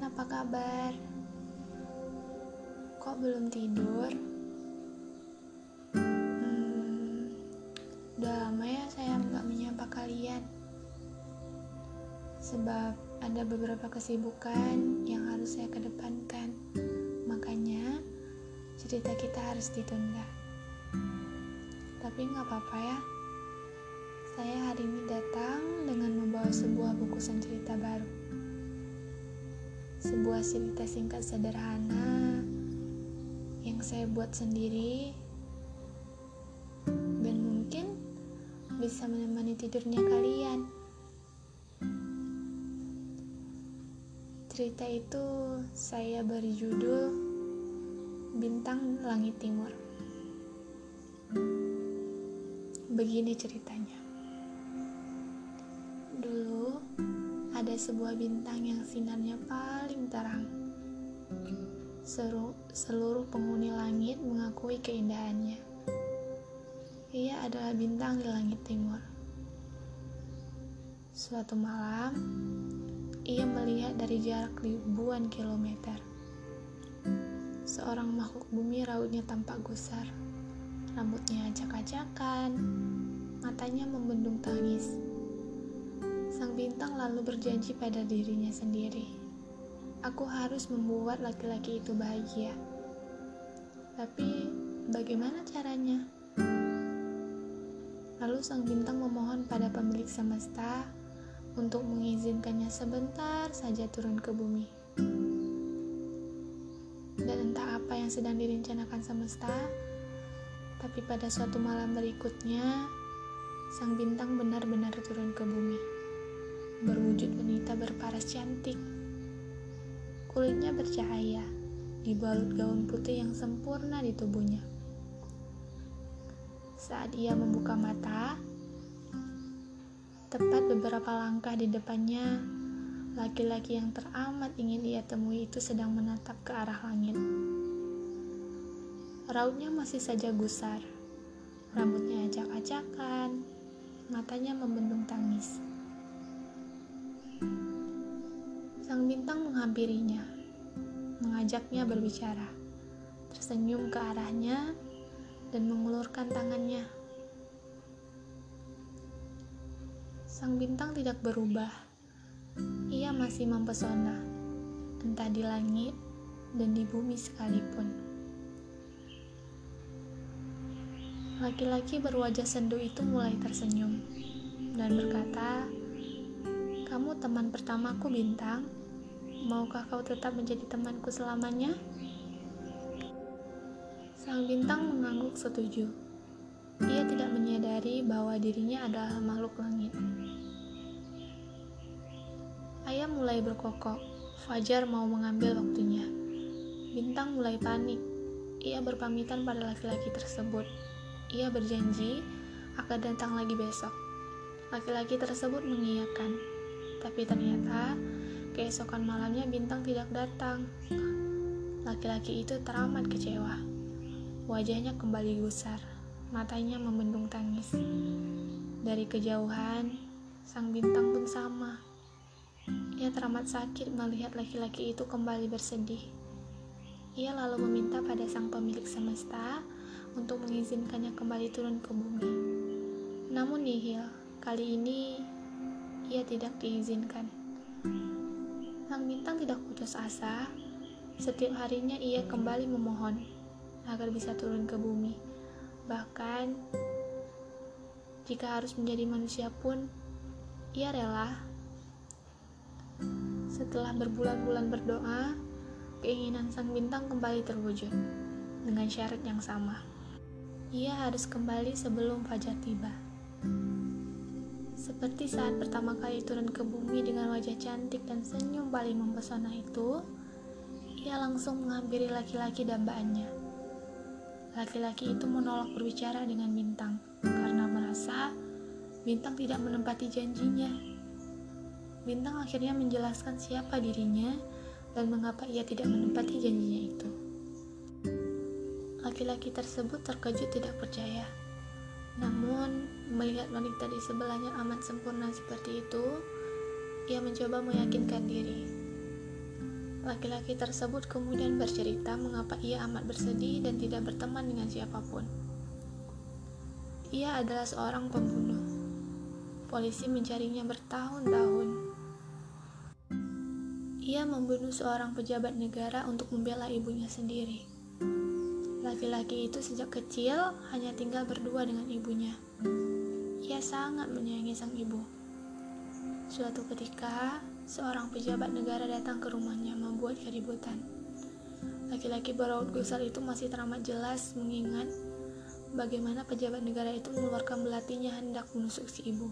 Kalian apa kabar? Kok belum tidur? Hmm, lama ya saya nggak menyapa kalian. Sebab ada beberapa kesibukan yang harus saya kedepankan. Makanya cerita kita harus ditunda. Tapi nggak apa-apa ya. Saya hari ini datang dengan membawa sebuah bungkusan cerita baru. Sebuah cerita singkat sederhana yang saya buat sendiri dan mungkin bisa menemani tidurnya kalian. Cerita itu saya beri judul Bintang Langit Timur. Begini ceritanya. Ada sebuah bintang yang sinarnya paling terang. Seru, seluruh penghuni langit mengakui keindahannya. Ia adalah bintang di langit timur. Suatu malam, ia melihat dari jarak ribuan kilometer. Seorang makhluk bumi rautnya tampak gusar. Rambutnya acak-acakan, matanya membendung tangis Sang bintang lalu berjanji pada dirinya sendiri, "Aku harus membuat laki-laki itu bahagia." Tapi, bagaimana caranya? Lalu sang bintang memohon pada pemilik semesta untuk mengizinkannya sebentar saja turun ke bumi. Dan entah apa yang sedang direncanakan semesta, tapi pada suatu malam berikutnya, sang bintang benar-benar turun ke bumi berwujud wanita berparas cantik. Kulitnya bercahaya, dibalut gaun putih yang sempurna di tubuhnya. Saat ia membuka mata, tepat beberapa langkah di depannya, laki-laki yang teramat ingin ia temui itu sedang menatap ke arah langit. Rautnya masih saja gusar, rambutnya acak-acakan, matanya membendung tangis. Sang bintang menghampirinya, mengajaknya berbicara, tersenyum ke arahnya, dan mengulurkan tangannya. Sang bintang tidak berubah. Ia masih mempesona, entah di langit dan di bumi sekalipun. Laki-laki berwajah sendu itu mulai tersenyum dan berkata, kamu teman pertamaku, Bintang. Maukah kau tetap menjadi temanku selamanya? Sang bintang mengangguk setuju. Ia tidak menyadari bahwa dirinya adalah makhluk langit. Ayam mulai berkokok. Fajar mau mengambil waktunya. Bintang mulai panik. Ia berpamitan pada laki-laki tersebut. Ia berjanji akan datang lagi besok. Laki-laki tersebut mengiyakan. Tapi ternyata keesokan malamnya bintang tidak datang. Laki-laki itu teramat kecewa. Wajahnya kembali gusar, matanya membendung tangis. Dari kejauhan, sang bintang pun sama. Ia teramat sakit melihat laki-laki itu kembali bersedih. Ia lalu meminta pada sang pemilik semesta untuk mengizinkannya kembali turun ke bumi. Namun nihil, kali ini ia tidak diizinkan. Sang bintang tidak putus asa. Setiap harinya ia kembali memohon agar bisa turun ke bumi. Bahkan jika harus menjadi manusia pun, ia rela. Setelah berbulan-bulan berdoa, keinginan sang bintang kembali terwujud dengan syarat yang sama. Ia harus kembali sebelum fajar tiba. Seperti saat pertama kali turun ke bumi dengan wajah cantik dan senyum paling mempesona itu, ia langsung menghampiri laki-laki dambaannya. Laki-laki itu menolak berbicara dengan bintang karena merasa bintang tidak menempati janjinya. Bintang akhirnya menjelaskan siapa dirinya dan mengapa ia tidak menempati janjinya itu. Laki-laki tersebut terkejut tidak percaya namun, melihat wanita di sebelahnya amat sempurna seperti itu, ia mencoba meyakinkan diri. Laki-laki tersebut kemudian bercerita mengapa ia amat bersedih dan tidak berteman dengan siapa pun. Ia adalah seorang pembunuh. Polisi mencarinya bertahun-tahun. Ia membunuh seorang pejabat negara untuk membela ibunya sendiri. Laki-laki itu sejak kecil hanya tinggal berdua dengan ibunya. Ia sangat menyayangi sang ibu. Suatu ketika, seorang pejabat negara datang ke rumahnya membuat keributan. Laki-laki beraut gusar itu masih teramat jelas mengingat bagaimana pejabat negara itu mengeluarkan belatinya hendak menusuk si ibu.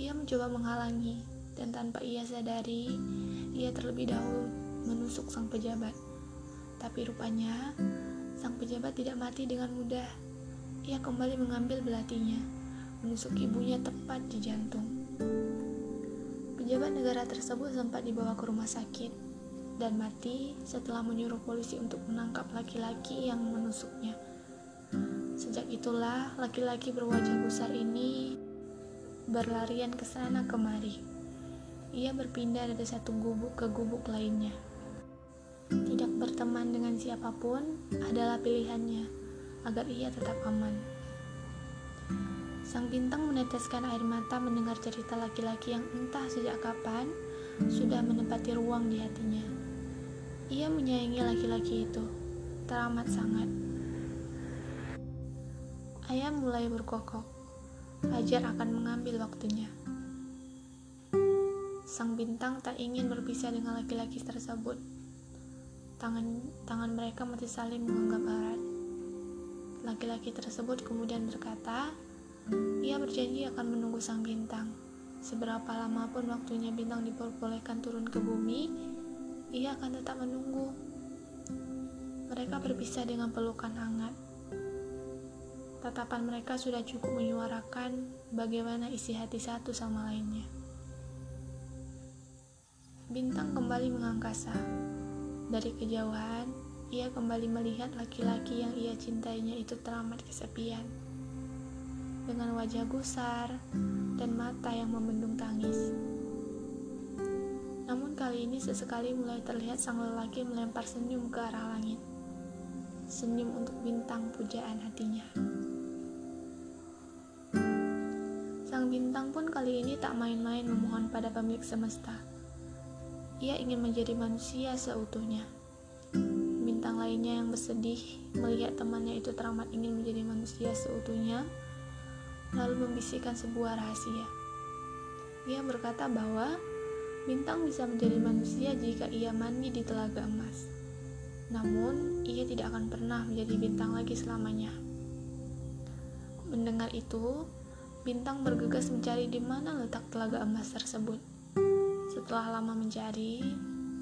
Ia mencoba menghalangi, dan tanpa ia sadari, ia terlebih dahulu menusuk sang pejabat. Tapi rupanya, sang pejabat tidak mati dengan mudah. Ia kembali mengambil belatinya, menusuk ibunya tepat di jantung. Pejabat negara tersebut sempat dibawa ke rumah sakit dan mati setelah menyuruh polisi untuk menangkap laki-laki yang menusuknya. Sejak itulah laki-laki berwajah besar ini berlarian ke sana kemari. Ia berpindah dari satu gubuk ke gubuk lainnya. Tidak berteman dengan siapa pun adalah pilihannya agar ia tetap aman. Sang bintang meneteskan air mata mendengar cerita laki-laki yang entah sejak kapan sudah menempati ruang di hatinya. Ia menyayangi laki-laki itu teramat sangat. Ayam mulai berkokok. Fajar akan mengambil waktunya. Sang bintang tak ingin berpisah dengan laki-laki tersebut. Tangan tangan mereka masih saling menganggap erat. Laki-laki tersebut kemudian berkata, ia berjanji akan menunggu sang bintang. Seberapa lama pun waktunya bintang diperbolehkan turun ke bumi, ia akan tetap menunggu. Mereka berpisah dengan pelukan hangat. Tatapan mereka sudah cukup menyuarakan bagaimana isi hati satu sama lainnya. Bintang kembali mengangkasa. Dari kejauhan, ia kembali melihat laki-laki yang ia cintainya itu teramat kesepian. Dengan wajah gusar dan mata yang membendung tangis. Namun kali ini sesekali mulai terlihat sang lelaki melempar senyum ke arah langit. Senyum untuk bintang pujaan hatinya. Sang bintang pun kali ini tak main-main memohon pada pemilik semesta. Ia ingin menjadi manusia seutuhnya. Bintang lainnya yang bersedih melihat temannya itu teramat ingin menjadi manusia seutuhnya, lalu membisikkan sebuah rahasia. Ia berkata bahwa bintang bisa menjadi manusia jika ia mandi di telaga emas. Namun, ia tidak akan pernah menjadi bintang lagi selamanya. Mendengar itu, Bintang bergegas mencari di mana letak telaga emas tersebut. Setelah lama mencari,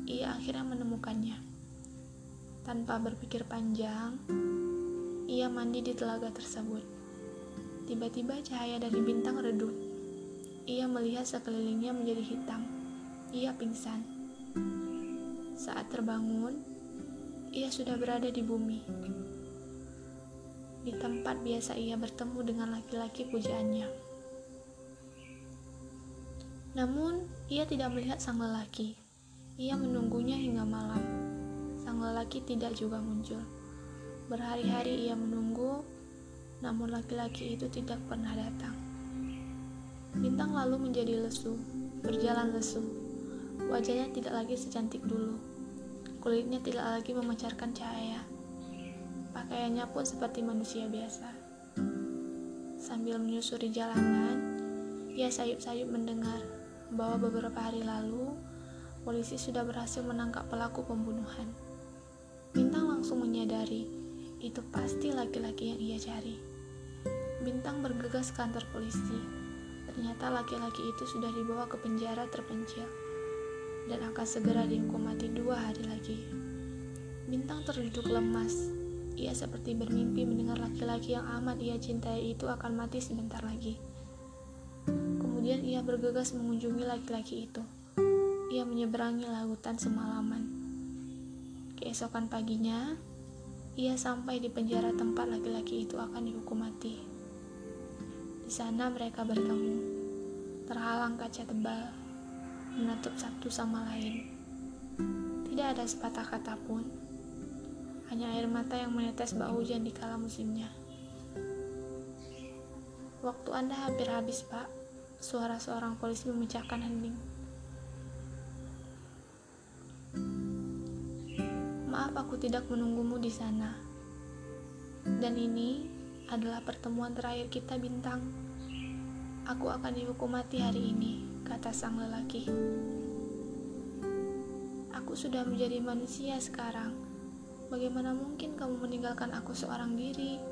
ia akhirnya menemukannya. Tanpa berpikir panjang, ia mandi di telaga tersebut. Tiba-tiba cahaya dari bintang redup. Ia melihat sekelilingnya menjadi hitam. Ia pingsan. Saat terbangun, ia sudah berada di bumi di tempat biasa ia bertemu dengan laki-laki pujaannya. Namun, ia tidak melihat sang lelaki. Ia menunggunya hingga malam. Sang lelaki tidak juga muncul. Berhari-hari ia menunggu, namun laki-laki itu tidak pernah datang. Bintang lalu menjadi lesu, berjalan lesu. Wajahnya tidak lagi secantik dulu. Kulitnya tidak lagi memancarkan cahaya Pakaiannya pun seperti manusia biasa. Sambil menyusuri jalanan, ia sayup-sayup mendengar bahwa beberapa hari lalu polisi sudah berhasil menangkap pelaku pembunuhan. Bintang langsung menyadari itu pasti laki-laki yang ia cari. Bintang bergegas ke kantor polisi. Ternyata laki-laki itu sudah dibawa ke penjara terpencil dan akan segera dihukum mati dua hari lagi. Bintang terduduk lemas ia seperti bermimpi mendengar laki-laki yang amat ia cintai itu akan mati sebentar lagi. Kemudian ia bergegas mengunjungi laki-laki itu. Ia menyeberangi lautan semalaman. Keesokan paginya, ia sampai di penjara tempat laki-laki itu akan dihukum mati. Di sana mereka bertemu, terhalang kaca tebal, menutup satu sama lain. Tidak ada sepatah kata pun. Hanya air mata yang menetes bau hujan di kala musimnya. Waktu Anda hampir habis, Pak. Suara seorang polisi memecahkan hening. Maaf aku tidak menunggumu di sana. Dan ini adalah pertemuan terakhir kita bintang. Aku akan dihukum mati hari ini, kata sang lelaki. Aku sudah menjadi manusia sekarang. Bagaimana mungkin kamu meninggalkan aku seorang diri?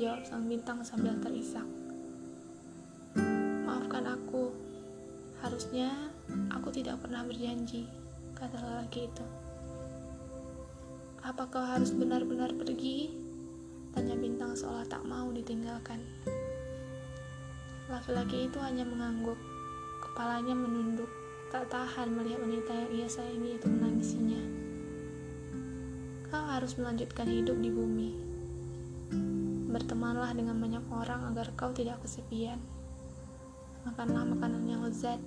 Jawab sang bintang sambil terisak. Harusnya aku tidak pernah berjanji, kata lelaki itu. Apa kau harus benar-benar pergi? Tanya bintang seolah tak mau ditinggalkan. Laki-laki itu hanya mengangguk, kepalanya menunduk, tak tahan melihat wanita yang ia sayangi itu menangisinya. Kau harus melanjutkan hidup di bumi. Bertemanlah dengan banyak orang agar kau tidak kesepian. Makanlah makanan yang lezat,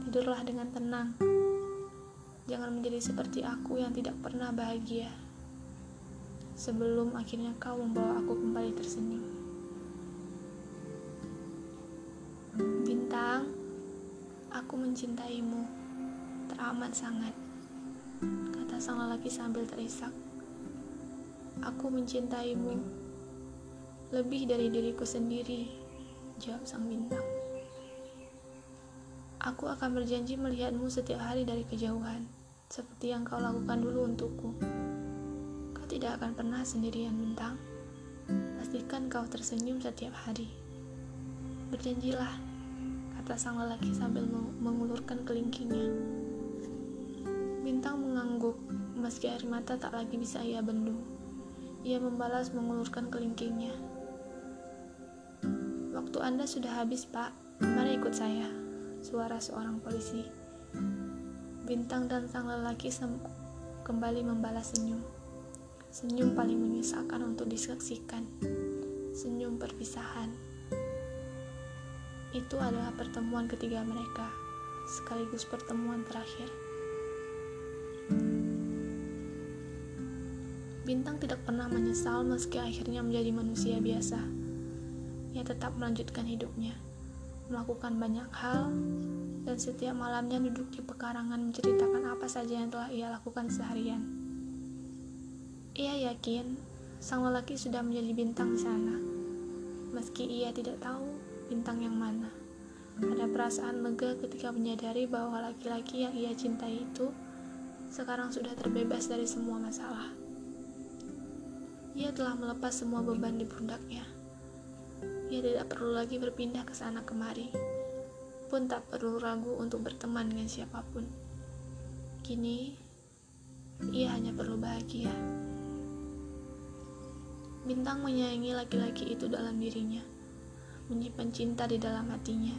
tidurlah dengan tenang, Jangan menjadi seperti aku yang tidak pernah bahagia. Sebelum akhirnya kau membawa aku kembali tersenyum. Bintang, aku mencintaimu teramat sangat. Kata sang lelaki sambil terisak. Aku mencintaimu lebih dari diriku sendiri, jawab sang bintang. Aku akan berjanji melihatmu setiap hari dari kejauhan, seperti yang kau lakukan dulu untukku. Kau tidak akan pernah sendirian, bintang. Pastikan kau tersenyum setiap hari. Berjanjilah, kata sang lelaki sambil mengulurkan kelingkingnya. Bintang mengangguk, meski air mata tak lagi bisa ia bendung. Ia membalas mengulurkan kelingkingnya. Waktu Anda sudah habis, Pak. Mari ikut saya suara seorang polisi. Bintang dan sang lelaki kembali membalas senyum. Senyum paling menyesalkan untuk disaksikan. Senyum perpisahan. Itu adalah pertemuan ketiga mereka, sekaligus pertemuan terakhir. Bintang tidak pernah menyesal meski akhirnya menjadi manusia biasa. Ia tetap melanjutkan hidupnya melakukan banyak hal, dan setiap malamnya duduk di pekarangan menceritakan apa saja yang telah ia lakukan seharian. Ia yakin sang lelaki sudah menjadi bintang di sana, meski ia tidak tahu bintang yang mana. Ada perasaan lega ketika menyadari bahwa laki-laki yang ia cintai itu sekarang sudah terbebas dari semua masalah. Ia telah melepas semua beban di pundaknya ia tidak perlu lagi berpindah ke sana kemari, pun tak perlu ragu untuk berteman dengan siapa pun. Kini, ia hanya perlu bahagia. Bintang menyayangi laki-laki itu dalam dirinya, menyimpan cinta di dalam hatinya.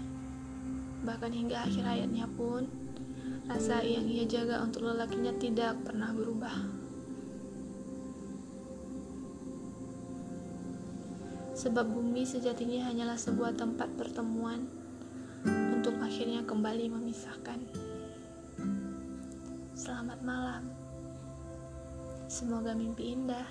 Bahkan hingga akhir hayatnya pun, rasa yang ia jaga untuk lelakinya tidak pernah berubah. Sebab bumi sejatinya hanyalah sebuah tempat pertemuan untuk akhirnya kembali memisahkan. Selamat malam, semoga mimpi indah.